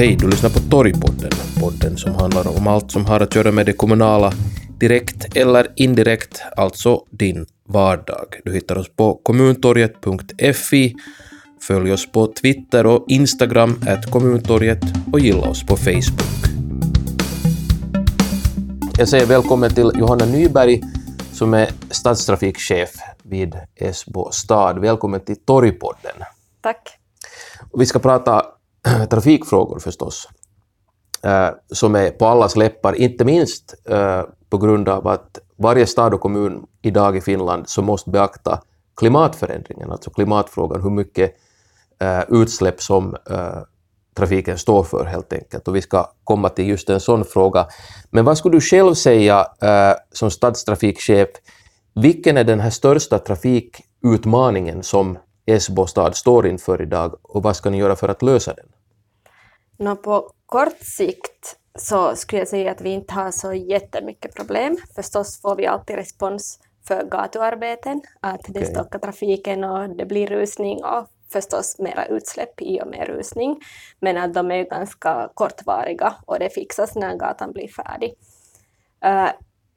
Hej, du lyssnar på Torgpodden, podden som handlar om allt som har att göra med det kommunala direkt eller indirekt, alltså din vardag. Du hittar oss på kommuntorget.fi, följ oss på Twitter och Instagram, at kommuntorget och gilla oss på Facebook. Jag säger välkommen till Johanna Nyberg som är stadstrafikchef vid Esbo stad. Välkommen till Torgpodden. Tack. Vi ska prata trafikfrågor förstås, eh, som är på allas läppar, inte minst eh, på grund av att varje stad och kommun idag i Finland så måste beakta klimatförändringen, alltså klimatfrågan, hur mycket eh, utsläpp som eh, trafiken står för helt enkelt. Och vi ska komma till just en sån fråga. Men vad skulle du själv säga eh, som stadstrafikchef, vilken är den här största trafikutmaningen som Esbo stad står inför idag och vad ska ni göra för att lösa den? No, på kort sikt så skulle jag säga att vi inte har så jättemycket problem. Förstås får vi alltid respons för gatuarbeten, att det okay. stockar trafiken och det blir rusning och förstås mera utsläpp i och med rusning, men att de är ganska kortvariga och det fixas när gatan blir färdig. Uh,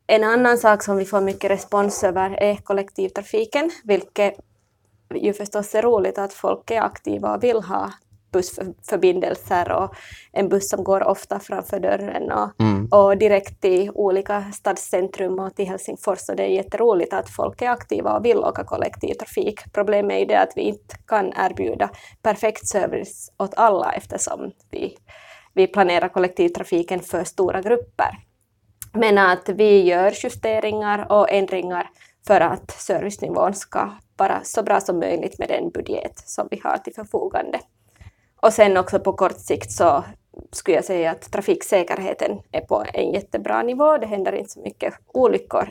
en annan sak som vi får mycket respons över är kollektivtrafiken, vilket ju förstås är roligt att folk är aktiva och vill ha bussförbindelser och en buss som går ofta framför dörren och, mm. och direkt till olika stadscentrum och till Helsingfors. Och det är jätteroligt att folk är aktiva och vill åka kollektivtrafik. Problemet är ju det att vi inte kan erbjuda perfekt service åt alla eftersom vi, vi planerar kollektivtrafiken för stora grupper. Men att vi gör justeringar och ändringar för att servicenivån ska vara så bra som möjligt med den budget som vi har till förfogande. Och sen också på kort sikt så skulle jag säga att trafiksäkerheten är på en jättebra nivå. Det händer inte så mycket olyckor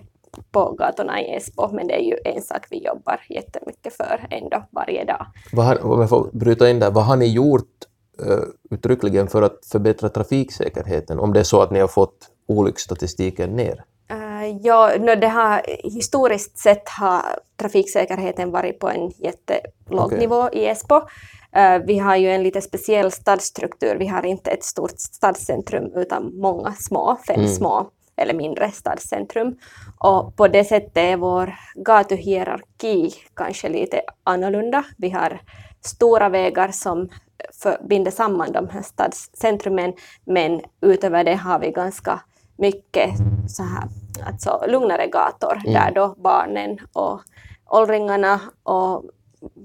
på gatorna i Esbo, men det är ju en sak vi jobbar jättemycket för ändå varje dag. Vad har, om jag får bryta in där, vad har ni gjort uh, uttryckligen för att förbättra trafiksäkerheten, om det är så att ni har fått olycksstatistiken ner? Ja, no, det har, historiskt sett har trafiksäkerheten varit på en jättelåg okay. nivå i Esbo. Uh, vi har ju en lite speciell stadsstruktur. Vi har inte ett stort stadscentrum utan många små, fem mm. små eller mindre stadscentrum. Och på det sättet är vår gatuhierarki kanske lite annorlunda. Vi har stora vägar som binder samman de här stadscentrumen, men utöver det har vi ganska mycket så här, alltså lugnare gator mm. där då barnen och åldringarna och,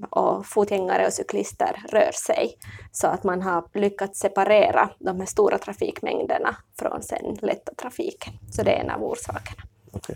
och fotgängare och cyklister rör sig. Så att man har lyckats separera de här stora trafikmängderna från sen lätta trafiken. Så det är en av orsakerna. Okay.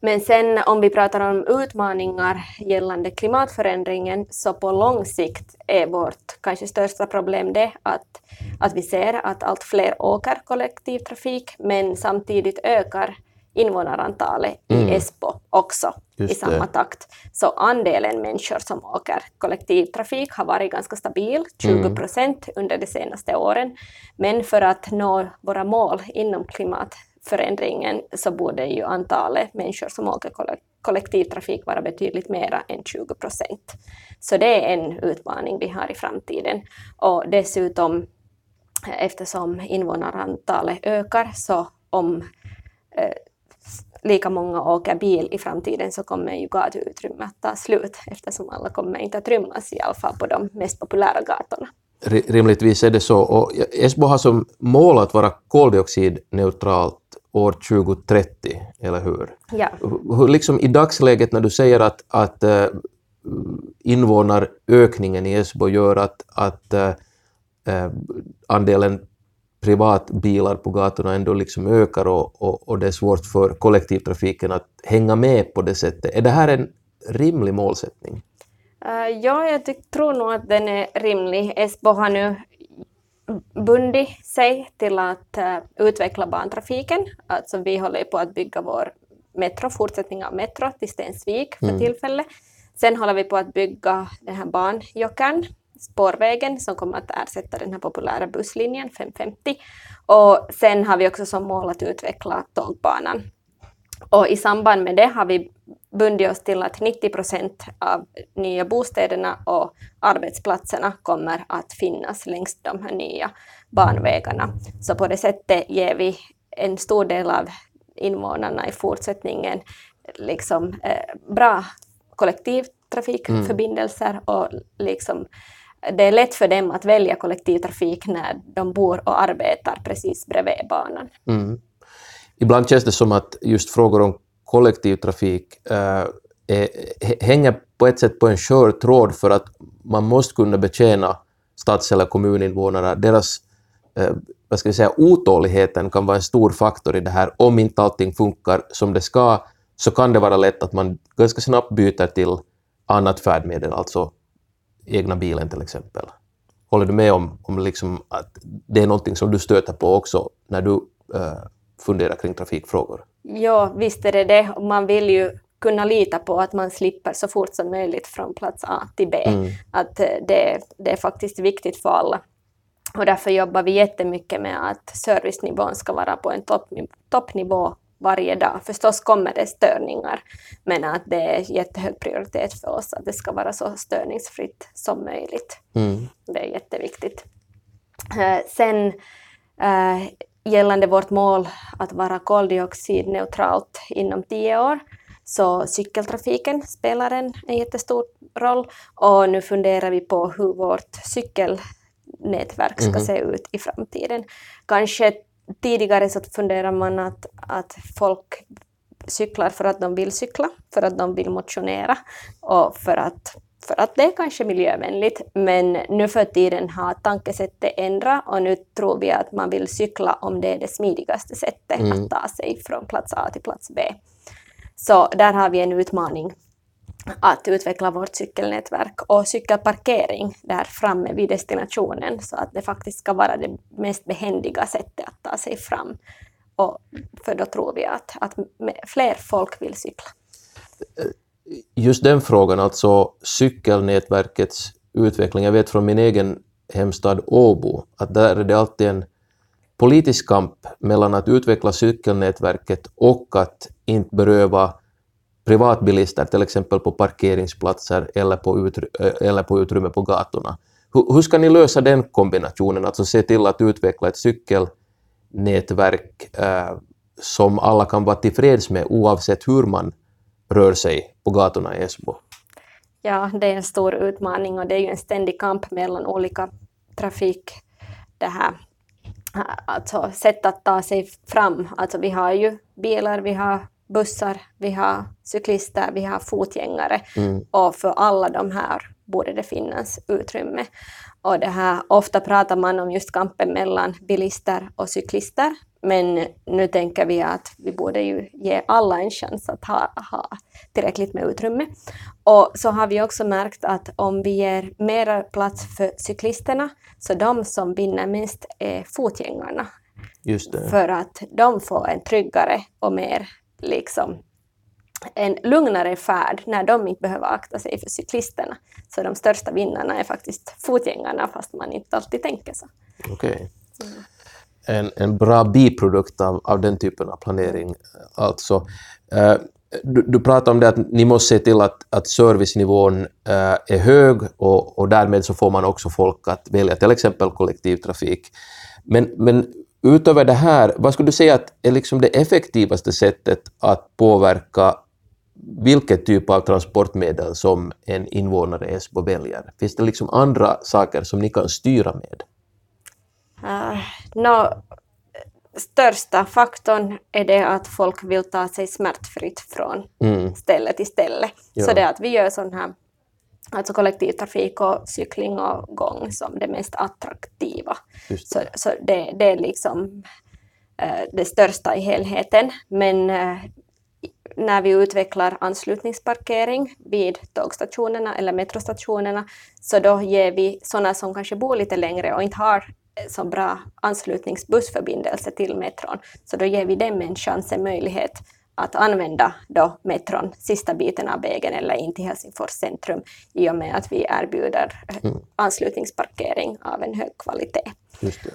Men sen om vi pratar om utmaningar gällande klimatförändringen så på lång sikt är vårt kanske största problem det att, att vi ser att allt fler åker kollektivtrafik men samtidigt ökar invånarantalet mm. i Esbo också Just i samma det. takt. Så andelen människor som åker kollektivtrafik har varit ganska stabil, 20 mm. procent mm. under de senaste åren. Men för att nå våra mål inom klimat förändringen så borde ju antalet människor som åker kollektivtrafik vara betydligt mera än 20 procent. Så det är en utmaning vi har i framtiden. Och dessutom eftersom invånarantalet ökar så om eh, lika många åker bil i framtiden så kommer ju gatuutrymmet att ta slut eftersom alla kommer inte att rymmas i alla fall på de mest populära gatorna. Rimligtvis är det så. Och Esbo har som mål att vara koldioxidneutralt år 2030, eller hur? Ja. Hur, liksom I dagsläget när du säger att, att äh, invånarökningen i Esbo gör att, att äh, andelen privatbilar på gatorna ändå liksom ökar och, och, och, det är svårt för kollektivtrafiken att hänga med på det sättet. Är det här en rimlig målsättning? Uh, ja, jag tror nog att den är rimlig. Esbo har nu bundit sig till att uh, utveckla bantrafiken. Alltså vi håller på att bygga vår metro, fortsättning av metro till Stensvik för mm. tillfället. Sen håller vi på att bygga den här banjokern, spårvägen som kommer att ersätta den här populära busslinjen 550. Och sen har vi också som mål att utveckla tågbanan. Och i samband med det har vi bundit oss till att 90 procent av nya bostäderna och arbetsplatserna kommer att finnas längs de här nya banvägarna. Så på det sättet ger vi en stor del av invånarna i fortsättningen liksom, eh, bra kollektivtrafikförbindelser mm. och liksom, det är lätt för dem att välja kollektivtrafik när de bor och arbetar precis bredvid banan. Mm. Ibland känns det som att just frågor om kollektivtrafik äh, är, hänger på ett sätt på en skör tråd för att man måste kunna betjäna stads eller kommuninvånare. Deras äh, vad ska vi säga, otåligheten kan vara en stor faktor i det här. Om inte allting funkar som det ska så kan det vara lätt att man ganska snabbt byter till annat färdmedel, alltså egna bilen till exempel. Håller du med om, om liksom att det är någonting som du stöter på också när du äh, funderar kring trafikfrågor? Ja, visst är det det. Man vill ju kunna lita på att man slipper så fort som möjligt från plats A till B. Mm. Att eh, det, det är faktiskt viktigt för alla. Och därför jobbar vi jättemycket med att servicenivån ska vara på en toppnivå varje dag. Förstås kommer det störningar, men att det är jättehög prioritet för oss att det ska vara så störningsfritt som möjligt. Mm. Det är jätteviktigt. Uh, sen uh, gällande vårt mål att vara koldioxidneutralt inom tio år, så cykeltrafiken spelar en, en jättestor roll och nu funderar vi på hur vårt cykelnätverk ska mm. se ut i framtiden. Kanske tidigare så funderar man att, att folk cyklar för att de vill cykla, för att de vill motionera och för att, för att det är kanske miljövänligt. Men nu för tiden har tankesättet ändrat och nu tror vi att man vill cykla om det är det smidigaste sättet mm. att ta sig från plats A till plats B. Så där har vi en utmaning att utveckla vårt cykelnätverk och cykelparkering där framme vid destinationen så att det faktiskt ska vara det mest behändiga sättet att ta sig fram. Och för då tror vi att, att fler folk vill cykla. Just den frågan, alltså cykelnätverkets utveckling. Jag vet från min egen hemstad Åbo att där är det alltid en politisk kamp mellan att utveckla cykelnätverket och att inte beröva privatbilister, till exempel på parkeringsplatser eller på, utry eh, eller på utrymme på gatorna. Hur, hur, ska ni lösa den kombinationen, alltså se till att utveckla ett cykelnätverk eh, som alla kan vara tillfreds med oavsett hur man rör sig på gatorna i Esbo? Ja, det är en stor utmaning och det är ju en ständig kamp mellan olika trafik, det här, alltså sätt att ta sig fram. Alltså vi har ju bilar, vi har bussar, vi har cyklister, vi har fotgängare mm. och för alla de här borde det finnas utrymme. Och det här, ofta pratar man om just kampen mellan bilister och cyklister, men nu tänker vi att vi borde ju ge alla en chans att ha, ha tillräckligt med utrymme. Och så har vi också märkt att om vi ger mer plats för cyklisterna, så de som vinner mest är fotgängarna. För att de får en tryggare och mer liksom en lugnare färd när de inte behöver akta sig för cyklisterna. Så de största vinnarna är faktiskt fotgängarna, fast man inte alltid tänker så. Okej. Okay. Mm. En, en bra biprodukt av, av den typen av planering alltså. Eh, du, du pratar om det att ni måste se till att, att servicenivån eh, är hög och, och därmed så får man också folk att välja till exempel kollektivtrafik. Men, men utöver det här, vad skulle du säga att är liksom det effektivaste sättet att påverka vilket typ av transportmedel som en invånare i Esbo väljer? Finns det liksom andra saker som ni kan styra med? Uh, no, största faktorn är det att folk vill ta sig smärtfritt från mm. ställe till ställe. Ja. Så det att vi gör sån här alltså kollektivtrafik och cykling och gång som det mest attraktiva. Det. Så, så det, det är liksom eh, det största i helheten. Men eh, när vi utvecklar anslutningsparkering vid tågstationerna eller metrostationerna, så då ger vi sådana som kanske bor lite längre och inte har så bra anslutningsbussförbindelse till metron, så då ger vi dem en chans, en möjlighet att använda då metron sista biten av vägen eller in till Helsingfors centrum i och med att vi erbjuder mm. anslutningsparkering av en hög kvalitet.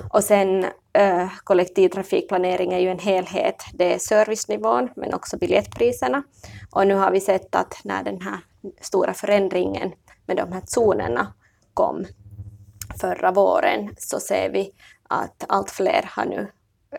Och sen äh, kollektivtrafikplanering är ju en helhet. Det är servicenivån men också biljettpriserna. Och nu har vi sett att när den här stora förändringen med de här zonerna kom förra våren så ser vi att allt fler har nu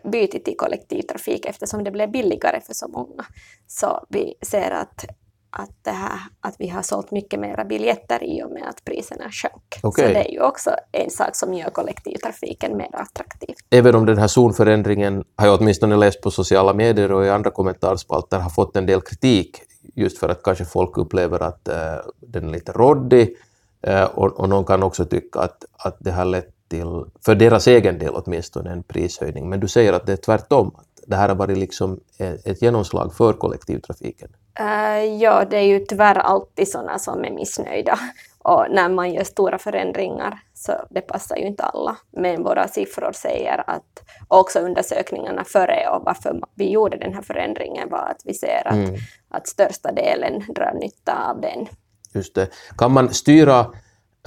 bytt till kollektivtrafik eftersom det blev billigare för så många. Så vi ser att, att, det här, att vi har sålt mycket mera biljetter i och med att priserna sjönk. Okej. Så det är ju också en sak som gör kollektivtrafiken mer attraktiv. Även om den här zonförändringen, har jag åtminstone läst på sociala medier och i andra kommentarspalter, har fått en del kritik just för att kanske folk upplever att eh, den är lite råddig eh, och, och någon kan också tycka att, att det har lett till, för deras egen del åtminstone, en prishöjning. Men du säger att det är tvärtom, att det här har varit liksom ett, genomslag för kollektivtrafiken. Eh, ja, det är ju tyvärr alltid sådana som är missnöjda. Och när man gör stora förändringar så det passar ju inte alla. Men våra siffror säger att också undersökningarna före och varför vi gjorde den här förändringen var att vi ser att, Mm. att största delen drar nytta av den. Just det. Kan man styra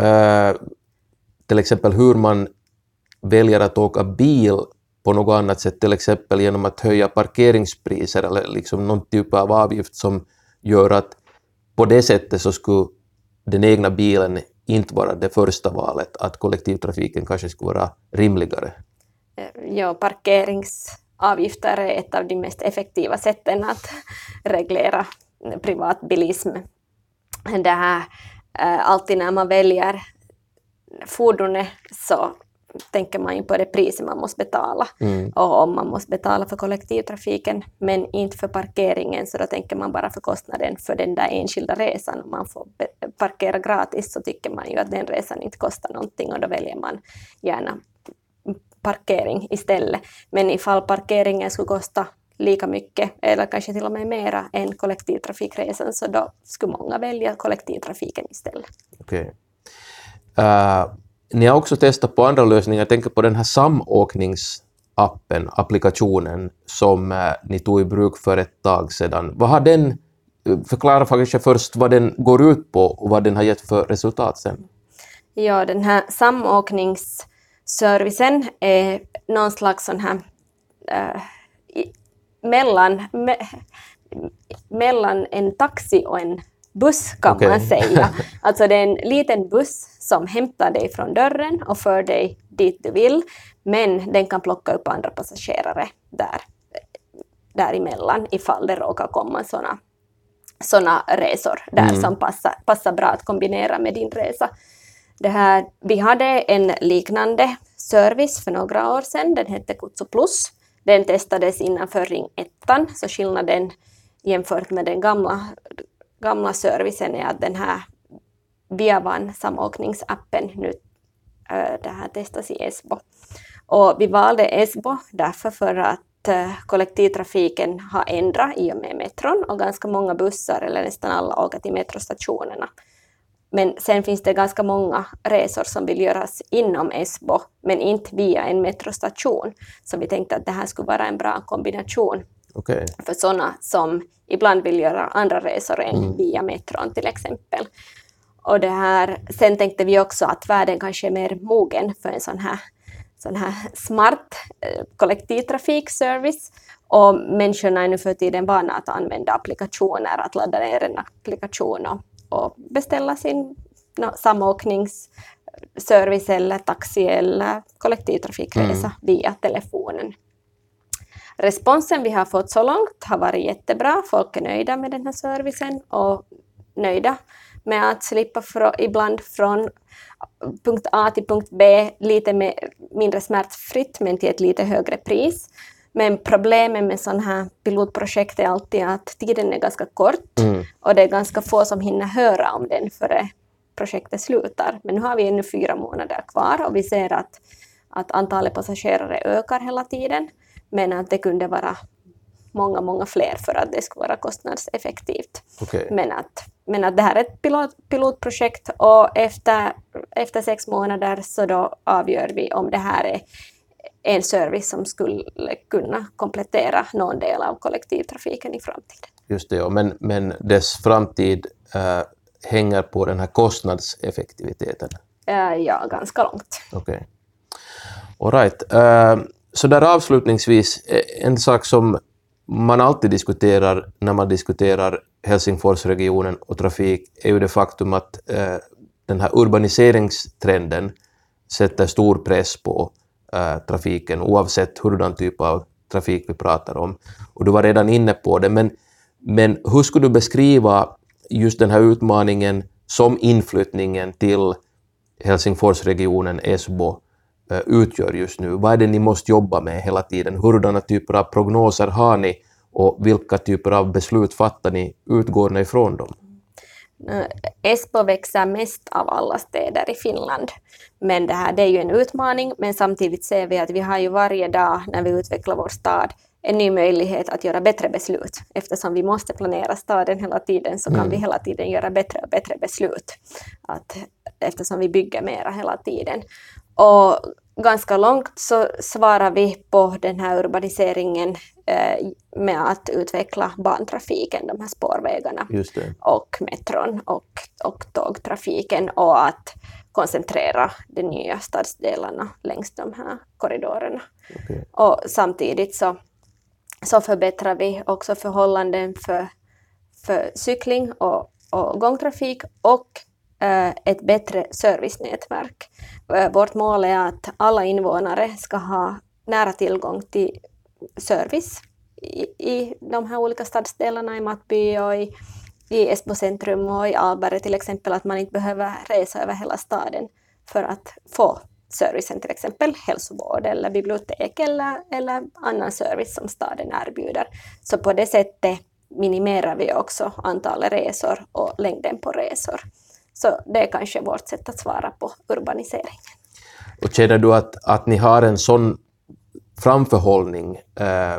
eh, till exempel hur man väljer att åka bil på något annat sätt, till exempel genom att höja parkeringspriser eller liksom någon typ av avgift som gör att på det sättet så skulle den egna bilen inte vara det första valet, att kollektivtrafiken kanske skulle vara rimligare. Ja, parkeringsavgifter är ett av de mest effektiva sätten att reglera privatbilism. Det här, eh, alltid när man väljer fordonet så tänker man ju på det priset man måste betala. Mm. Och om man måste betala för kollektivtrafiken men inte för parkeringen så då tänker man bara för kostnaden för den där enskilda resan. Om man får parkera gratis så tycker man ju att den resan inte kostar någonting och då väljer man gärna parkering istället. Men ifall parkeringen skulle kosta lika mycket eller kanske till och med mera än kollektivtrafikresan så då skulle många välja kollektivtrafiken istället. Okej. Uh, ni har också testat på andra lösningar. Jag tänker på den här samåkningsappen, applikationen, som uh, ni tog i bruk för ett tag sedan. Vad har den, förklara kanske först vad den går ut på och vad den har gett för resultat sen. Ja, den här samåkningsservicen är någon slags sån här uh, i, mellan, me, mellan en taxi och en buss kan Okej. man säga. Alltså det är en liten buss som hämtar dig från dörren och för dig dit du vill, men den kan plocka upp andra passagerare där, däremellan ifall det råkar komma sådana såna resor där Mm. som passar, passar bra att kombinera med din resa. Det här, vi hade en liknande service för några år sedan, den hette Kutsu Plus. Den testades innanför Ring 1, så skillnaden jämfört med den gamla, gamla servicen är att den här Viavan samåkningsappen nu äh, det här testas i Esbo. Och vi valde Esbo därför för att äh, kollektivtrafiken har ändrat i och med metron och ganska många bussar, eller nästan alla, åker till metrostationerna. Men sen finns det ganska många resor som vill göras inom Esbo, men inte via en metrostation. Så vi tänkte att det här skulle vara en bra kombination Okej. för sådana som ibland vill göra andra resor än Mm. via metron till exempel. Och det här, sen tänkte vi också att världen kanske är mer mogen för en sån här, sån här smart eh, kollektivtrafikservice. Och människorna är nu för tiden vana att använda applikationer, att ladda ner en applikation och, och beställa sin no, samåkningsservice eller taxi eller kollektivtrafikresa Mm. via telefonen. Responsen vi har fått så långt har varit jättebra. Folk är nöjda med den här servicen och nöjda med att slippa frå, ibland från punkt A till punkt B lite mer, mindre smärtfritt men till ett lite högre pris. Men problemet med sådana här pilotprojekt är alltid att tiden är ganska kort Mm. och det är ganska få som hinner höra om den före projektet slutar. Men nu har vi ännu fyra månader kvar och vi ser att, att antalet passagerare ökar hela tiden. Men att det kunde vara många, många fler för att det skulle vara kostnadseffektivt. Okej. Men att, men att det här är ett pilot, pilotprojekt och efter, efter sex månader så då avgör vi om det här är en service som skulle kunna komplettera någon del av kollektivtrafiken i framtiden. Just det, ja. men, men dess framtid eh, hänger på den här kostnadseffektiviteten. Eh, Ja, ganska långt. Okej. All right. Eh, så där avslutningsvis, eh, en sak som man alltid diskuterar när man diskuterar Helsingforsregionen och trafik är ju det faktum att eh, den här urbaniseringstrenden sätter stor press på eh, trafiken oavsett hurdan typ av trafik vi pratar om. Och du var redan inne på det, men, men hur skulle du beskriva just den här utmaningen som inflyttningen till Helsingforsregionen, Esbo, utgör just nu? Vad är det ni måste jobba med hela tiden? Hurdana typer av prognoser har ni och vilka typer av beslut fattar ni? Utgår ni ifrån dem? Esbo växer mest av alla städer i Finland. Men det här det är ju en utmaning, men samtidigt ser vi att vi har ju varje dag när vi utvecklar vår stad en ny möjlighet att göra bättre beslut. Eftersom vi måste planera staden hela tiden så kan mm. vi hela tiden göra bättre och bättre beslut. Att, eftersom vi bygger mera hela tiden. Och ganska långt så svarar vi på den här urbaniseringen eh, med att utveckla bantrafiken, de här spårvägarna och metron och, och tågtrafiken och att koncentrera de nya stadsdelarna längs de här korridorerna. Okay. Och samtidigt så, så förbättrar vi också förhållanden för, för cykling och, och gångtrafik och Eh, ett bättre servicenätverk. Eh, vårt mål är att alla invånare ska ha nära tillgång till service i, i de här olika stadsdelarna i Mattby och i, i Esbo centrum och i Alberg till exempel, att man inte behöver resa över hela staden för att få servicen, till exempel hälsovård eller bibliotek eller, eller annan service som staden erbjuder. Så på det sättet minimerar vi också antalet resor och längden på resor. Så det är kanske vårt sätt att svara på urbaniseringen. Och känner du att, att ni har en sån framförhållning? Eh,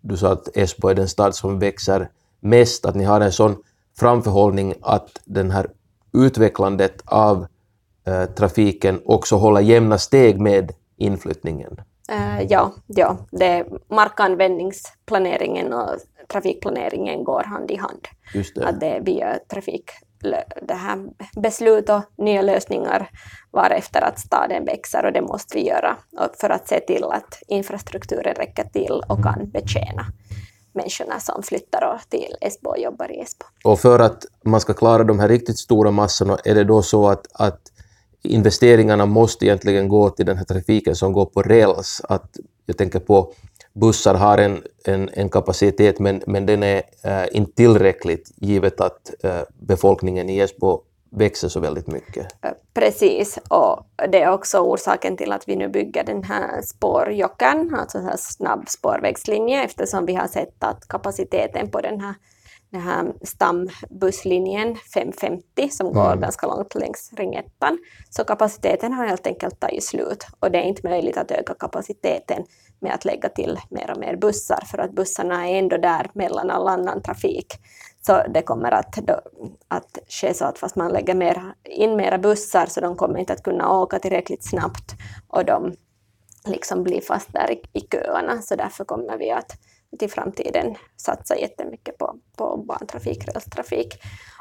du sa att Esbo är den stad som växer mest, att ni har en sån framförhållning att den här utvecklandet av eh, trafiken också håller jämna steg med inflyttningen? Uh, ja, ja, det, markanvändningsplaneringen och trafikplaneringen går hand i hand. Just det. Att det, vi gör trafik det här beslut och nya lösningar varefter att staden växer och det måste vi göra för att se till att infrastrukturen räcker till och kan betjäna människorna som flyttar till Esbo och jobbar i Esbo. Och för att man ska klara de här riktigt stora massorna, är det då så att, att investeringarna måste egentligen gå till den här trafiken som går på räls? Att jag tänker på bussar har en, en, en kapacitet men, men den är äh, inte tillräckligt givet att äh, befolkningen i Esbo växer så väldigt mycket. Precis, och det är också orsaken till att vi nu bygger den här spårjocken, alltså en snabb spårvägslinje, eftersom vi har sett att kapaciteten på den här, den här stambusslinjen 550 som går mm. ganska långt längs ringettan, så kapaciteten har helt enkelt tagit slut och det är inte möjligt att öka kapaciteten med att lägga till mer och mer bussar, för att bussarna är ändå där mellan all annan trafik. Så det kommer att, då, att ske så att fast man lägger mer, in mera bussar så de kommer inte att kunna åka tillräckligt snabbt och de liksom blir fast där i, i köerna. Så därför kommer vi att i framtiden satsa jättemycket på, på barntrafik, rälstrafik.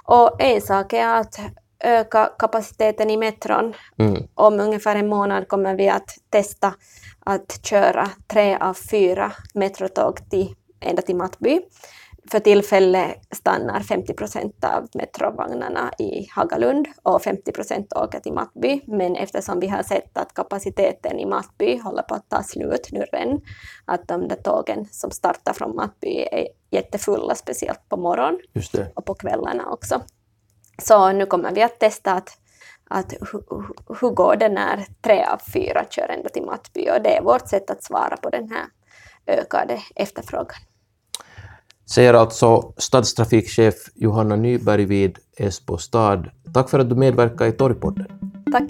Och en sak är att öka kapaciteten i metron. Mm. Om ungefär en månad kommer vi att testa att köra tre av fyra metrotåg till, ända till Mattby. För tillfället stannar 50 procent av metrovagnarna i Hagalund och 50 procent åker till Mattby. Men eftersom vi har sett att kapaciteten i Mattby håller på att ta slut nu redan, att de där tågen som startar från Mattby är jättefulla, speciellt på morgonen och på kvällarna också. Så nu kommer vi att testa att att hur går det när tre av fyra kör ända till Mattby och det är vårt sätt att svara på den här ökade efterfrågan. Säger alltså stadstrafikchef Johanna Nyberg vid Esbo stad. Tack för att du medverkade i Torgpodden. Tack.